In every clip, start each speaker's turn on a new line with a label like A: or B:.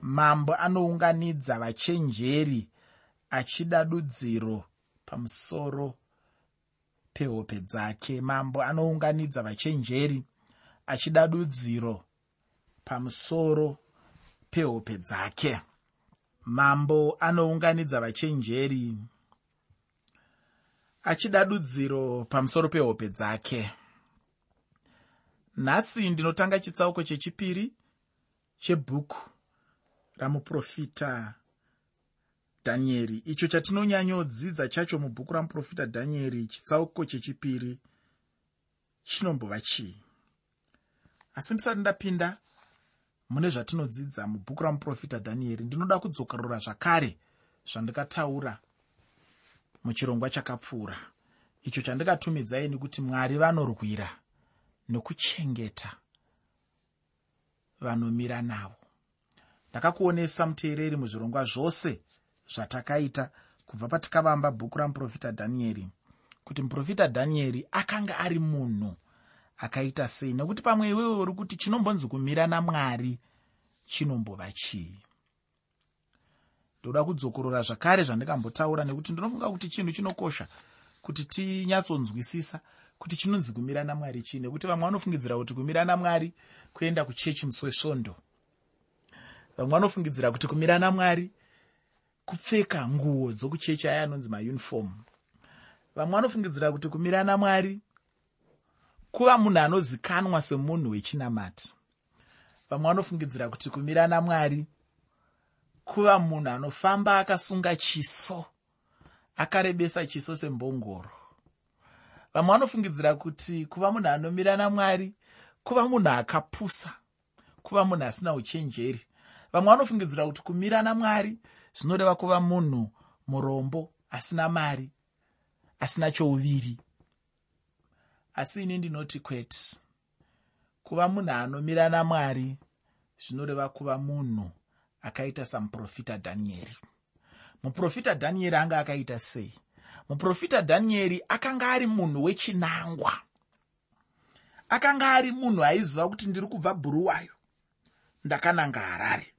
A: mambo anounganidza vachenjeri achida dudziro pamusoro pehope dzake. Mambo anounganidza vachenjeri achida dudziro pamusoro pehope dzake. Mambo anounganidza vachenjeri achida dudziro pamusoro pehope dzake. Nhasi ndinotanga chitsauko chechipiri chebhuku ramuprofita dhanieri icho chatinonyanyodzidza chacho mubhuku ramuprofita dhanieri chitsauko chechipiri chinombova chii? Asi ndisati ndapinda mune zvatinodzidza mubhuku ramuprofita dhanieri ndinoda kudzokerora zvakare zvandikataura muchirongwa chakapfuura. Icho chandikatumidzai nekuti mwari vanorwira nokuchengeta vanomira navo ndakakuonesa muteereri muzvirongwa zvose zvatakaita kubva patikavamba bhuku ramuprofita dhanieri kuti muprofita dhanieri akanga ari munhu akaita sei nekuti pamwe iwewe uri kuti chinombonzi kumira namwari chinombova chii. Ndoda kudzokorora zvakare zvandikambotaura nekuti ndinofunga kuti chinhu chinokosha kuti tinyatsonzwisisa kuti chinonzi kumira namwari chii nekuti vamwe vanofungidzira kuti kumira namwari kuenda kuchechi musi wesvondo vamwe vanofungidzira kuti kumira namwari kupfeka nguo dzokuchechi aya anonzi maunifomu vamwe vanofungidzira kuti kumira namwari kuva munhu anozikanwa semunhu wechinamati. Vamwe vanofungidzira kuti kumira namwari kuva munhu anofamba akasunga chiso akarebesa chiso sembongoro. Vamwe vanofungidzira kuti kuva munhu anomira namwari kuva munhu akapusa kuva munhu asina uchenjeri vamwe vanofungidzira kuti kumira namwari zvinoreva kuva munhu murombo asina mari asina chouviri. Asi ini ndinoti kwete kuva munhu anomira namwari zvinoreva kuva munhu akaita samuprofita dhanieri. Muprofita dhanieri anga akaita sei? Muprofita dhanieri akanga ari munhu wechinangwa. Akanga ari munhu aiziva kuti ndiri kubva bhuruwayo ndakananga harare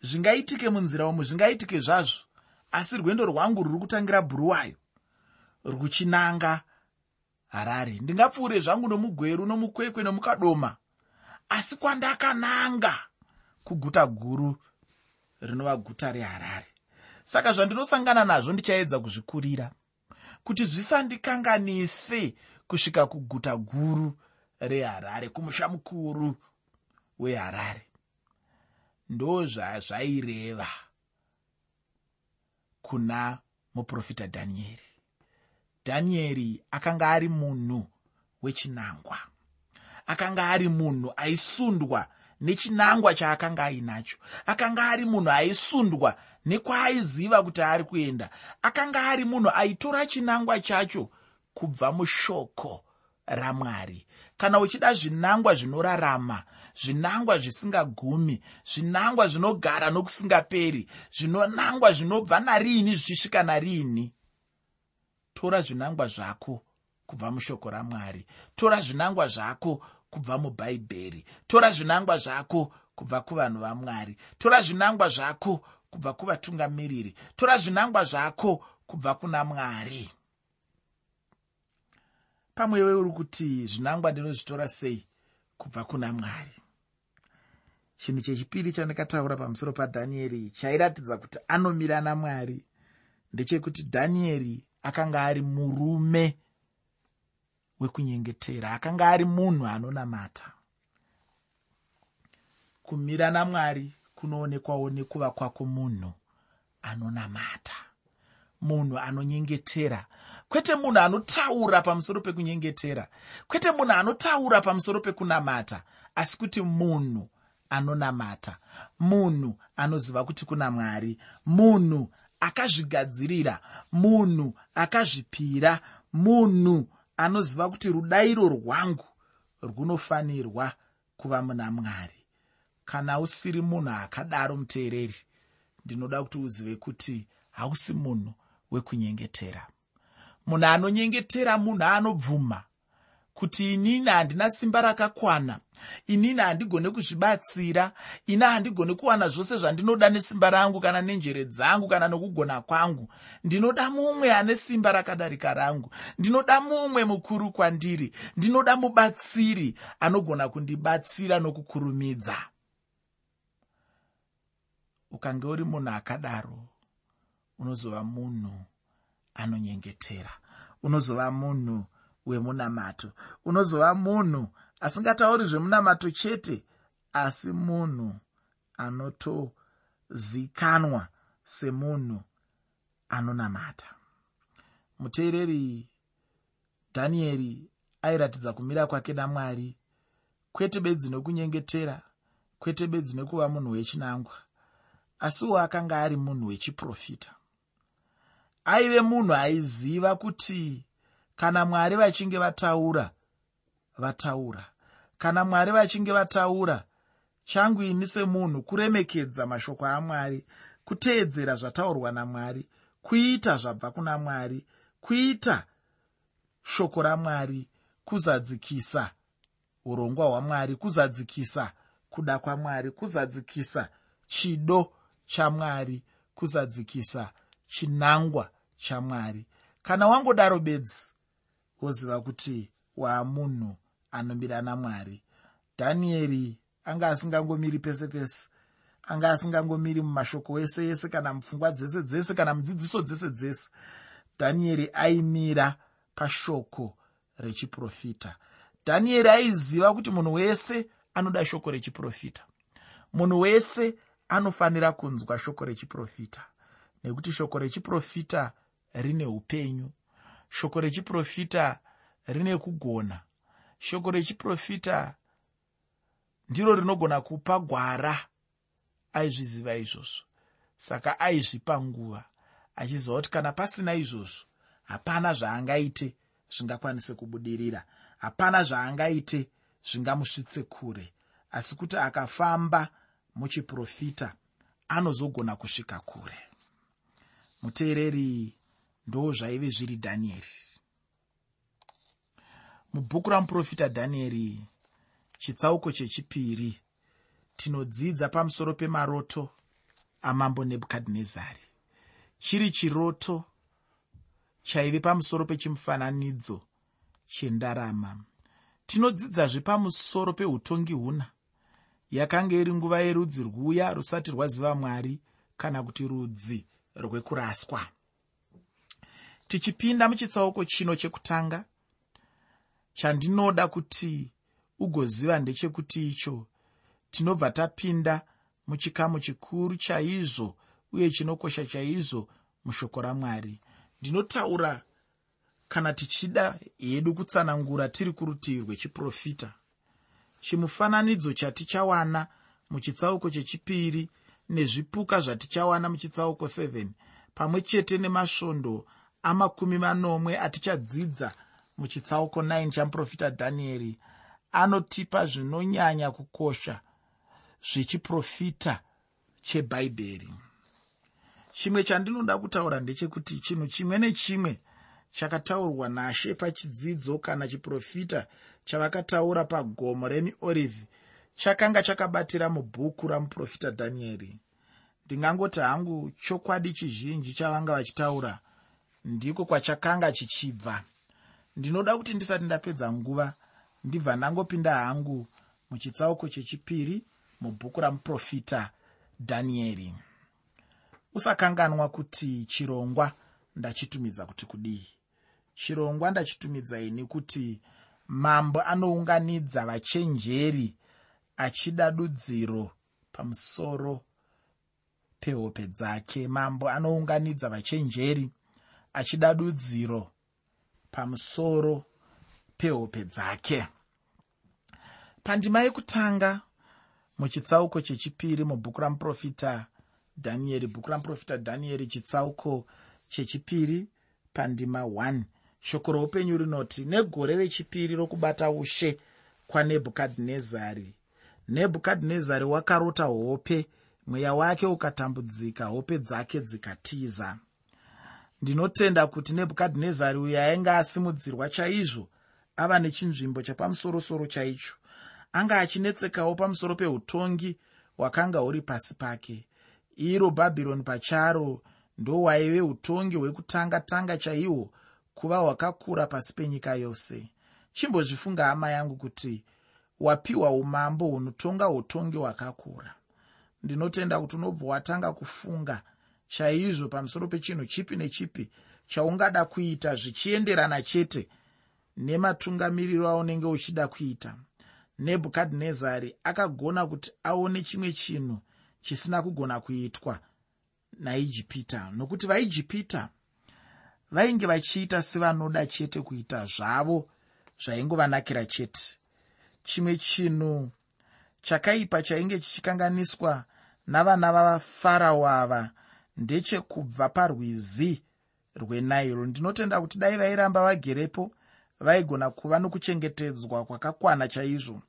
A: zvingaitike munzira umu zvingaitike zvazvo. Asi rwendo rwangu rwuri kutangira bhuruwayo ruchinanga harare. Ndingapfuure zvangu nomugweru nomukwekwe nomukadoma. Asi kwandakananga kuguta guru rinova guta reharare. Saka zvandinosangana nazvo ndichaedza kuzvikurira kuti zvisandikanganise kusvika kuguta guru reharare kumusha mukuru weharare ndo zvazvaireva kuna muprofita dhanieri dhanieri akanga ari munhu wechinangwa akanga ari munhu aisundwa nechinangwa chaakanga ainacho akanga ari munhu aisundwa nekwaaiziva kuti ari kuenda akanga ari munhu aitora chinangwa chacho kubva mushoko ramwari. Kana uchida zvinangwa zvinorarama zvinangwa zvisingagumi zvinangwa zvinogara nokusingaperi zvinonangwa zvinobva nariini zvichisvika nariini tora zvinangwa zvako kubva mushoko ramwari. Tora zvinangwa zvako kubva mubhaibheri. Tora zvinangwa zvako kubva kuvanhu vamwari. Tora zvinangwa zvako kubva kuvatungamiriri. Tora zvinangwa zvako kubva kuna mwari. Pamwe we uri kuti zvinangwa ndinozvitora sei kubva kuna mwari chinhu chechipiri chandikataura pamusoro padhanieri chairatidza kuti anomira namwari ndechekuti dhanieri akanga ari murume wekunyengetera akanga ari munhu anonamata. Kumira namwari kunoonekwawo nekuva kwako munhu anonamata. Munhu anonyengetera. Kwete munhu anotaura pamusoro pekunyengetera. Kwete munhu anotaura pamusoro pekunamata. Asi kuti munhu anonamata. Munhu anoziva kuti kuna mwari. Munhu akazvigadzirira. Munhu akazvipira. Munhu anoziva kuti rudairo rwangu runofanirwa kuva muna mwari. Kana usiri munhu akadaro muteereri ndinoda kuti uzive kuti hausi munhu wekunyengetera. Munhu anonyengetera munhu anobvuma kuti inini handina simba rakakwana inini handigone kuzvibatsira ina handigone kuwana zvose zvandinoda nesimba rangu kana nenjere dzangu kana nokugona kwangu. Ndinoda mumwe ane simba rakadarika rangu. Ndinoda mumwe mukuru kwandiri. Ndinoda mubatsiri anogona kundibatsira nokukurumidza. Ukange uri munhu akadaro unozova munhu anonyengetera. Unozova munhu wemunamato. Unozova munhu asingatauri zvemunamato chete asi munhu anotozikanwa semunhu anonamata. Muteereri dhanieri airatidza kumira kwake namwari kwete bedzi nokunyengetera kwete bedzi nekuva munhu wechinangwa asiwo akanga ari munhu wechiprofita. Aive munhu aiziva kuti kana mwari vachinge vataura vataura. Kana mwari vachinge vataura changu ini semunhu kuremekedza mashoko amwari kuteedzera zvataurwa namwari kuita zvabva kuna mwari kuita shoko ramwari kuzadzikisa urongwa hwamwari kuzadzikisa kuda kwamwari kuzadzikisa chido chamwari kuzadzikisa chinangwa chamwari. Kana wangodaro bedzi woziva kuti waamunhu anomira namwari dhanieri anga asingangomiri pese pese anga asingangomiri mumashoko ese ese kana mupfungwa dzese dzese kana mudzidziso dzese dzese. Dhanieri aimira pashoko rechiprofita. Dhanieri aiziva kuti munhu wese anoda shoko rechiprofita. Munhu wese anofanira kunzwa shoko rechiprofita nekuti shoko rechiprofita rine upenyu shoko rechiprofita rine kugona. Shoko rechiprofita ndiro rinogona kupa gwara aizviziva izvozvo. Saka aizvipa nguva achiziva kuti kana pasina izvozvo hapana zvaangaite zvingakwanise kubudirira. Hapana zvaangaite zvingamusvitse kure. Asi kuti akafamba muchiprofita anozogona kusvika kure. Muteereri ndo zvaive zviri dhanieri mubhuku ramuprofita dhanieri chitsauko chechipiri tinodzidza pamusoro pemaroto amambo nebhukadhinezari. Chiri chiroto chaive pamusoro pechimufananidzo chendarama. Tinodzidzazve pamusoro peutongi huna yakanga iri nguva yerudzi rwuya rusati rwaziva mwari kana kuti rudzi rwekuraswa tichipinda muchitsauko chino chekutanga chandinoda kuti ugoziva ndechekuti icho tinobva tapinda muchikamu chikuru chaizvo uye chinokosha chaizvo mushoko ramwari. Ndinotaura kana tichida hedu kutsanangura tiri kurutivi rwechiprofita chimufananidzo chatichawana muchitsauko chechipiri nezvipuka zvatichawana muchitsauko 7 pamwe chete nemasvondo amakumi manomwe atichadzidza muchitsauko 9 chamuprofita dhanieri anotipa zvinonyanya kukosha zvechiprofita chebhaibheri. Chimwe chandinoda kutaura ndechekuti chinhu chimwe nechimwe chakataurwa nashe pachidzidzo kana chiprofita chavakataura pagomo remiorivhi chakanga chakabatira mubhuku ramuprofita dhanieri ndingangoti hangu chokwadi chizhinji chavanga vachitaura ndiko kwachakanga chichibva. Ndinoda kuti ndisati ndapedza nguva ndibva ndangopinda hangu muchitsauko chechipiri mubhuku ramuprofita dhanieri usakanganwa kuti chirongwa ndachitumidza kuti kudii. Chirongwa ndachitumidza ini kuti mambo anounganidza vachenjeri achida dudziro pamusoro pehope dzake. Mambo anounganidza vachenjeri achida dudziro pamusoro pehope dzake. Pandima yekutanga muchitsauko chechipiri mubhuku ramuprofita dhanieri bhuku ramuprofita dhanieri chitsauko chechipiri pandima 1 shoko roupenyu rinoti negore rechipiri rokubata ushe kwanebhukadhinezari. Nebhukadhinezari wakarota hope mweya wake ukatambudzika hope dzake dzikatiza ndinotenda kuti nebhukadhinezari uyo ainge asimudzirwa chaizvo ava nechinzvimbo chapamusorosoro chaicho. Anga achinetsekawo pamusoro peutongi hwakanga huri pasi pake. Iro bhabhironi pacharo ndohwaive utongi hwekutanga-tanga chaihwo kuva hwakakura pasi penyika yose. Chimbozvifunga hama yangu kuti wapiwa umambo hunotonga utongi hwakakura. Ndinotenda kuti unobva watanga kufunga chaizvo pamusoro pechinhu chipi nechipi chaungada kuita zvichienderana chete nematungamiriro aunenge uchida kuita. Nebhukadhinezari akagona kuti aone chimwe chinhu chisina kugona kuitwa naijipita nokuti vaijipita vainge vachiita sevanoda chete kuita zvavo zvaingovanakira chete. Chimwe chinhu chakaipa chainge chichikanganiswa navana vavafarao ava ndechekubva parwizi rwenairo ndinotenda kuti dai vairamba vagerepo vaigona kuva nokuchengetedzwa kwakakwana chaizvo.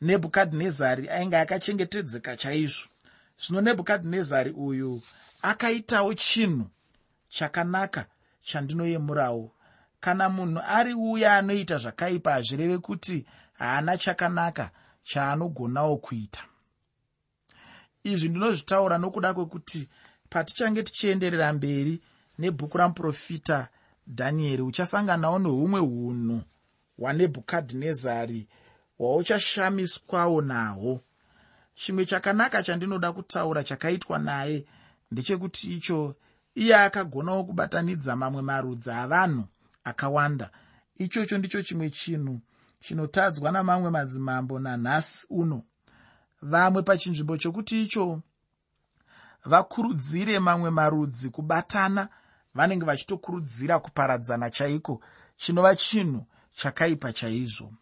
A: Nebhukadhinezari ainge akachengetedzeka chaizvo. Zvino nebhukadhinezari uyu akaitawo chinhu chakanaka chandinoyemurawo. Kana munhu ari uya anoita zvakaipa hazvireve kuti haana chakanaka chaanogonawo kuita. Izvi ndinozvitaura nokuda kwekuti patichange tichienderera mberi nebhuku ramuprofita dhanieri uchasanganawo nehumwe unhu hwanebhukadhinezari hwauchashamiswawo nahwo. Chimwe chakanaka chandinoda kutaura chakaitwa naye ndechekuti icho iye akagonawo kubatanidza mamwe marudzi avanhu akawanda. Ichocho ndicho chimwe chinhu chinotadzwa namamwe madzimambo nanhasi uno. Vamwe pachinzvimbo chokuti icho vakurudzire mamwe marudzi kubatana vanenge vachitokurudzira kuparadzana chaiko. Chinova chinhu chakaipa chaizvo.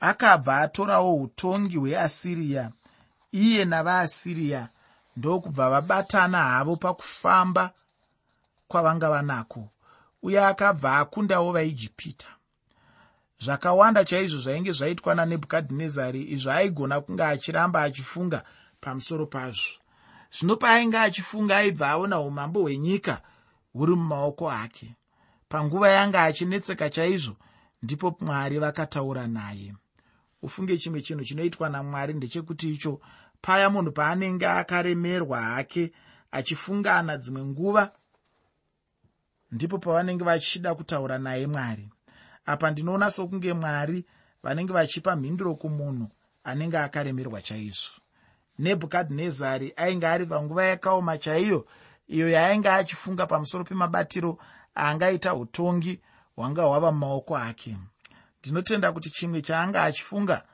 A: Akabva atorawo utongi hweasiriya iye navaasiriya ndokubva vabatana havo pakufamba kwavanga vanako. Uye akabva akundawo vaijipita. Zvakawanda chaizvo zvainge zvaitwa nanebhukadhinezari izvo aigona kunge achiramba achifunga pamusoro pazvo zvino paainge achifunga aibva aona umambo hwenyika huri mumaoko ake. Panguva yanga achinetseka chaizvo ndipo mwari vakataura naye. Ufunge chimwe chinhu chinoitwa namwari ndechekuti icho paya munhu paanenge akaremerwa hake achifungana dzimwe nguva ndipo pavanenge vachida kutaura naye mwari. Apa ndinoona sokunge mwari vanenge vachipa mhinduro kumunhu anenge akaremerwa chaizvo nebhukadhinezari ainge ari panguva yakaoma chaiyo iyo yaainge achifunga pamusoro pemabatiro aangaita utongi hwanga hwava mumaoko ake. Ndinotenda kuti chimwe chaanga achifunga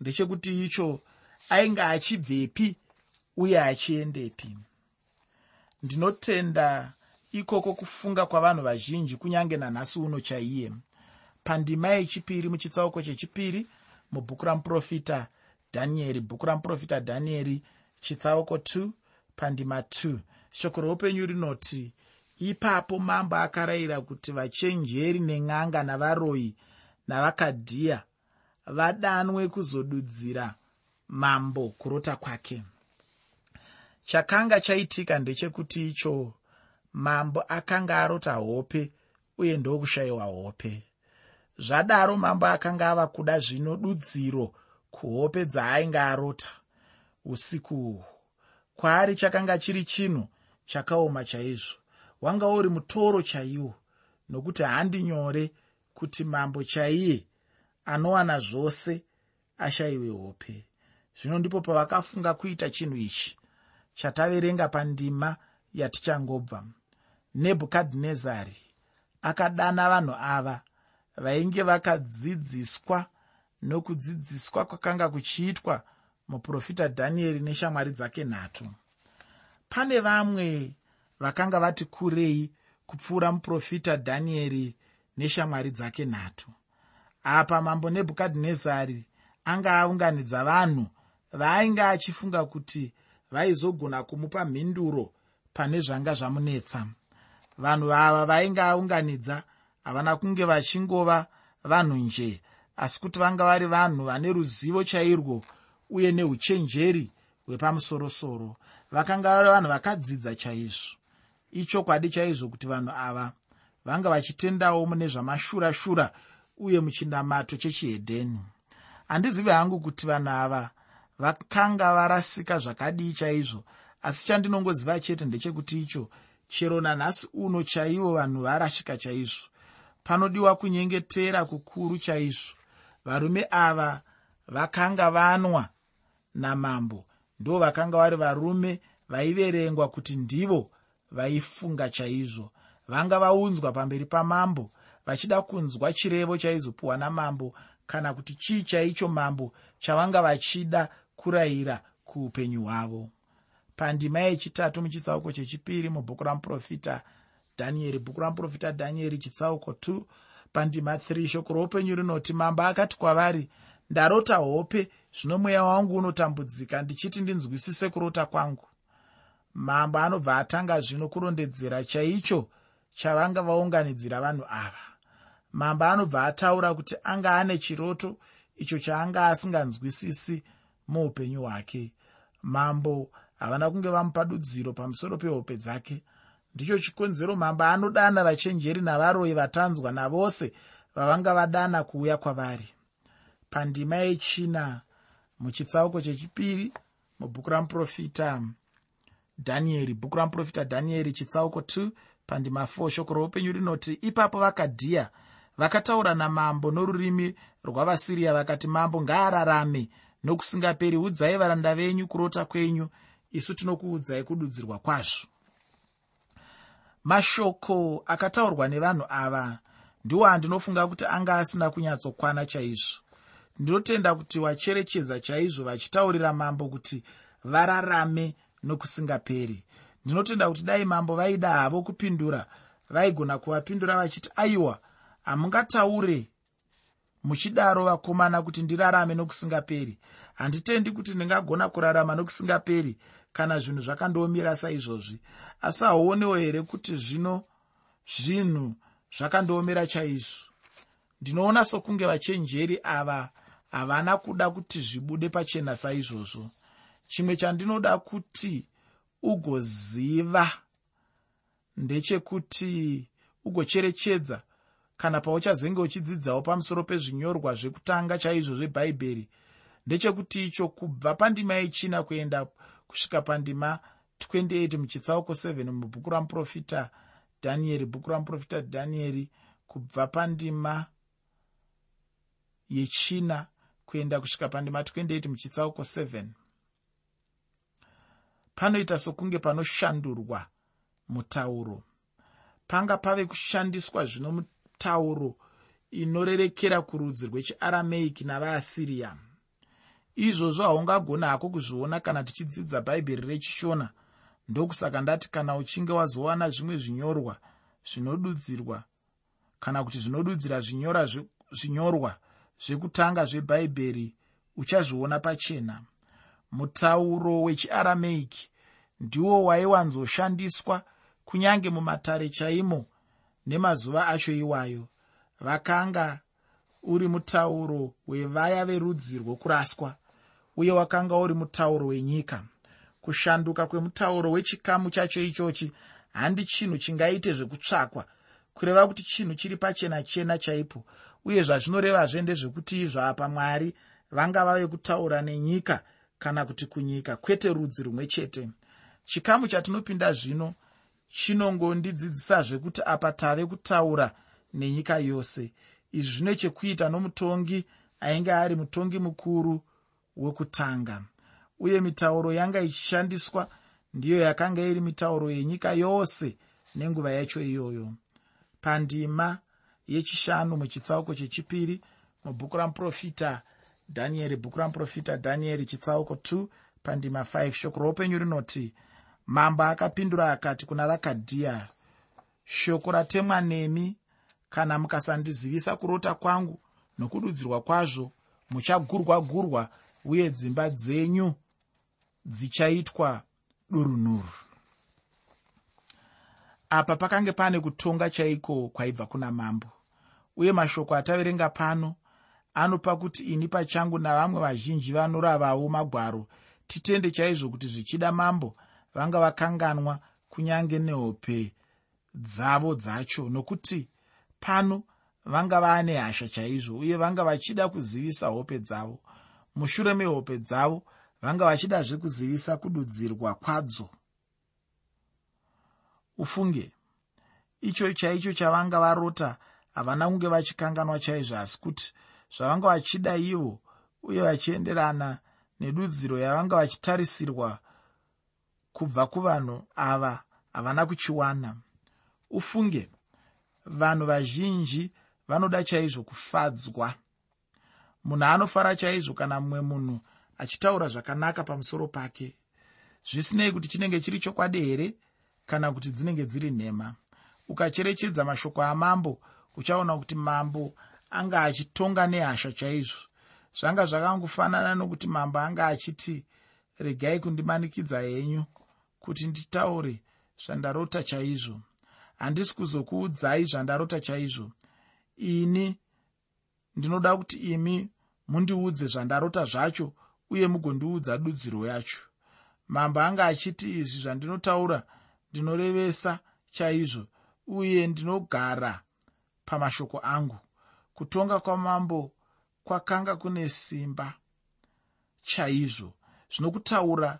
A: ndechekuti icho ainge achibvepi uye achiendepi. Ndinotenda ikoko kufunga kwavanhu vazhinji kunyange nanhasi uno chaiye. Pandima yechipiri muchitsauko chechipiri mubhuku ramuprofita dhanieri bhuku ramuprofita dhanieri chitsauko 2 pandima 2 shoko roupenyu rinoti ipapo mambo akarayira kuti vachenjeri nen'anga navaroyi navakadhiya vadanwe kuzodudzira mambo kurota kwake. Chakanga chaitika ndechekuti icho mambo akanga arota hope uye ndokushayiwa hope. Zvadaro mambo akanga ava kuda zvino dudziro kuhope dzaainge arota. Usiku uhwu kwaari chakanga chiri chinhu chakaoma chaizvo. Wanga uri mutoro chaiwo nokuti handi nyore kuti mambo chaiye anowana zvose ashayiwe hope. Zvino ndipo pavakafunga kuita chinhu ichi chataverenga pandima yatichangobva. Nebhukadhinezari akadana vanhu ava vainge vakadzidziswa nokudzidziswa kwakanga kuchiitwa muprofita dhanieri neshamwari dzake nhatu. Pane vamwe vakanga vati kurei kupfuura muprofita dhanieri neshamwari dzake nhatu. Apa mambo nebhukadhinezari anga aunganidza vanhu vaainge achifunga kuti vaizogona kumupa mhinduro pane zvanga zvamunetsa. Vanhu ava vainge aunganidza havana kunge vachingova vanhu nje asi kuti vanga vari vanhu vane ruzivo chairwo uye neuchenjeri hwepamusorosoro vakanga vari vanhu vakadzidza chaizvo. Ichokwadi chaizvo kuti vanhu ava vanga vachitendawo mune zvamashura shura uye muchinamato chechihedheni. Handizivi hangu kuti vanhu ava vakanga varasika zvakadii chaizvo asi chandinongoziva chete ndechekuti icho chero nanhasi uno chaivo vanhu varasika chaizvo. Panodiwa kunyengetera kukuru chaizvo varume ava vakanga vanwa namambo. Ndo vakanga vari varume vaiverengwa kuti ndivo vaifunga chaizvo. Vanga vaunzwa pamberi pamambo vachida kunzwa chirevo chaizopiwa namambo kana kuti chii chaicho mambo chavanga vachida kurayira kuupenyu hwavo. Pandima yechitatu muchitsauko chechipiri mubhuku ramuprofita dhanieri bhuku ramuprofita dhanieri chitsauko 2 pandima 3 shoko roupenyu rinoti mambo akati kwavari ndarota hope zvino mweya wangu unotambudzika ndichiti ndinzwisise kurota kwangu mambo anobva atanga zvino kurondedzera chaicho chavanga vaunganidzira vanhu ava. Mambo anobva ataura kuti anga ane chiroto icho chaanga asinganzwisisi muupenyu hwake. Mambo havana kunge vamupa dudziro pamusoro pehope dzake ndicho chikonzero mambo anodana vachenjeri navaroi vatanzwa navose vavanga vadana kuuya kwavari. Pandima yechina muchitsauko chechipiri mubhuku ramuprofita dhanieri bhuku ramuprofita dhanieri chitsauko 2 pandima 4 shoko roupenyu rinoti ipapo vakadhiya vakataura namambo norurimi rwavasiriya vakati mambo ngaararame nokusingaperi. Udzai varanda venyu kurota kwenyu. Isu tinokuudzai kududzirwa kwazvo mashoko akataurwa nevanhu ava ndiwo andinofunga kuti anga asina kunyatsokwana chaizvo. Ndinotenda kuti wacherechedza chaizvo vachitaurira mambo kuti vararame nokusingaperi. Ndinotenda kuti dai mambo vaida havo kupindura vaigona kuvapindura vachiti aiwa hamungataure muchidaro vakomana kuti ndirarame nokusingaperi. Handitendi kuti ndingagona kurarama nokusingaperi kana zvinhu zvakandomira saizvozvi. Asi haonewo here kuti zvino zvinhu zvakandomira chaizvo? Ndinoona sokunge vachenjeri ava havana kuda kuti zvibude pachena saizvozvo. Chimwe chandinoda kuti ugoziva ndechekuti ugocherechedza kana pauchazenge uchidzidzawo pamusoro pezvinyorwa zvekutanga chaizvo zvebhaibheri ndechekuti icho kubva pandima yechina kuenda kusvika pandima 28 muchitsauko 7 mubhuku ramuprofita dhanieri bhuku ramuprofita dhanieri kubva pandima yechina kuenda kusvika pandima 28 muchitsauko 7 panoita sokunge panoshandurwa mutauro. Panga pave kushandiswa zvino mutauro inorerekera kurudzi rwechiarameiki navaasiriya izvozvo haungagona hako kuzviona kana tichidzidza bhaibheri rechishona. Ndokusaka ndati kana uchinge wazowana zvimwe zvinyorwa zvinodudzirwa kana kuti zvinodudzira zvinyora zvinyorwa zvekutanga zvebhaibheri uchazviona pachena. Mutauro wechiarameiki ndiwo waiwanzoshandiswa kunyange mumatare chaimo nemazuva acho iwayo. Vakanga uri mutauro wevaya verudzi rwokuraswa uye wakanga uri mutauro wenyika. Kushanduka kwemutauro wechikamu chacho ichochi handi chinhu chingaite zvekutsvakwa kureva kuti chinhu chiri pachena chena chaipo uye zvazvinorevazve ndezvekuti izvapa mwari vanga vave kutaura nenyika kana kuti kunyika kwete rudzi rumwe chete. Chikamu chatinopinda zvino chinongondidzidzisa zvekuti apa tave kutaura nenyika yose. Izvi zvine chekuita nomutongi ainge ari mutongi mukuru wekutanga. Uye mitauro yanga ichishandiswa ndiyo yakanga iri mitauro yenyika yose nenguva yacho iyoyo. Pandima yechishanu muchitsauko chechipiri mubhuku ramuprofita dhanieri bhuku ramuprofita dhanieri chitsauko 2 pandima 5 shoko roupenyu rinoti mambo akapindura akati kuna vakadhiya shoko ratemwa nemi kana mukasandizivisa kurota kwangu nokududzirwa kwazvo muchagurwa gurwa uye dzimba dzenyu dzichaitwa durunhuru apa pakange pane kutonga chaiko kwaibva kuna mambo uye mashoko ataverenga pano anopa kuti ini pachangu navamwe vazhinji vanoravawo magwaro titende chaizvo kuti zvichida mambo vanga vakanganwa kunyange nehope dzavo dzacho nokuti pano vanga vaane hasha chaizvo uye vanga vachida kuzivisa hope dzavo mushure mehope dzavo vanga vachidazve kuzivisa kududzirwa kwadzo. Ufunge icho chaicho chavanga varota havana kunge vachikanganwa chaizvo asi kuti zvavanga vachida ivo uye vachienderana nedudziro yavanga vachitarisirwa kubva kuvanhu ava havana kuchiwana. Ufunge vanhu vazhinji vanoda chaizvo kufadzwa munhu anofara chaizvo kana mumwe munhu achitaura zvakanaka pamusoro pake zvisinei kuti chinenge chiri chokwadi here kana kuti dzinenge dziri nhema. Ukacherechedza mashoko amambo uchaona kuti mambo anga achitonga nehasha chaizvo. Zvanga zvakangofanana nokuti mambo anga achiti regai kundimanikidza henyu kuti nditaure zvandarota chaizvo. Handisi kuzokuudzai zvandarota chaizvo. Ini ndinoda kuti imi mundiudze zvandarota zvacho uye mugondiudza dudziro yacho. Mambo anga achiti izvi zvandinotaura ndinorevesa chaizvo uye ndinogara pamashoko angu. Kutonga kwamambo kwakanga kune simba chaizvo. Zvino kutaura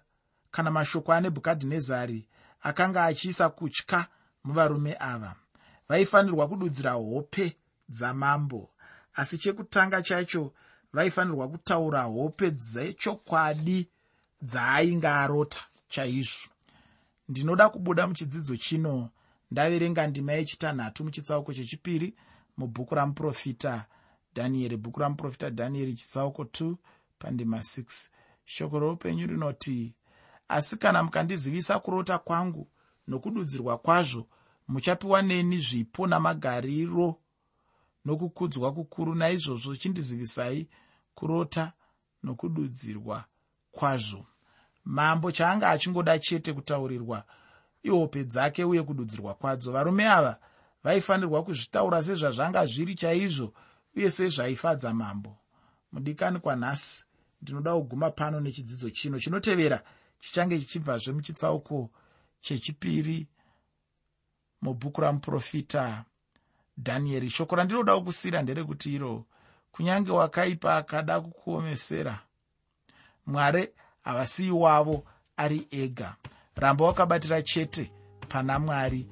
A: kana mashoko anebhukadhinezari akanga achiisa kutya muvarume ava. Vaifanirwa kududzira hope dzamambo asi chekutanga chacho vaifanirwa kutaura hope dzechokwadi dzaainge arota chaizvo. Ndinoda kubuda muchidzidzo chino ndaverenga ndima yechitanhatu muchitsauko chechipiri mubhuku ramuprofita dhanieri bhuku ramuprofita dhanieri chitsauko 2 pandima 6 shoko roupenyu rinoti asi kana mukandizivisa kurota kwangu nokududzirwa kwazvo muchapiwa neni zvipo namagariro nokukudzwa kukuru. Naizvozvo chindizivisai kurota nokududzirwa kwazvo. Mambo chaanga achingoda chete kutaurirwa ihope dzake uye kududzirwa kwadzo. Varume ava vaifanirwa kuzvitaura sezvazvanga zviri chaizvo uye sezvaifadza mambo. Mudikani kwanhasi ndinoda kuguma pano nechidzidzo chino. Chinotevera chichange chichibvazve muchitsauko chechipiri mubhuku ramuprofita dhanieri shoko randinoda kusiyira nderekuti iro kunyange wakaipa akada kukuomesera. Mwari havasiyi wavo ari ega. Ramba wakabatira chete pana mwari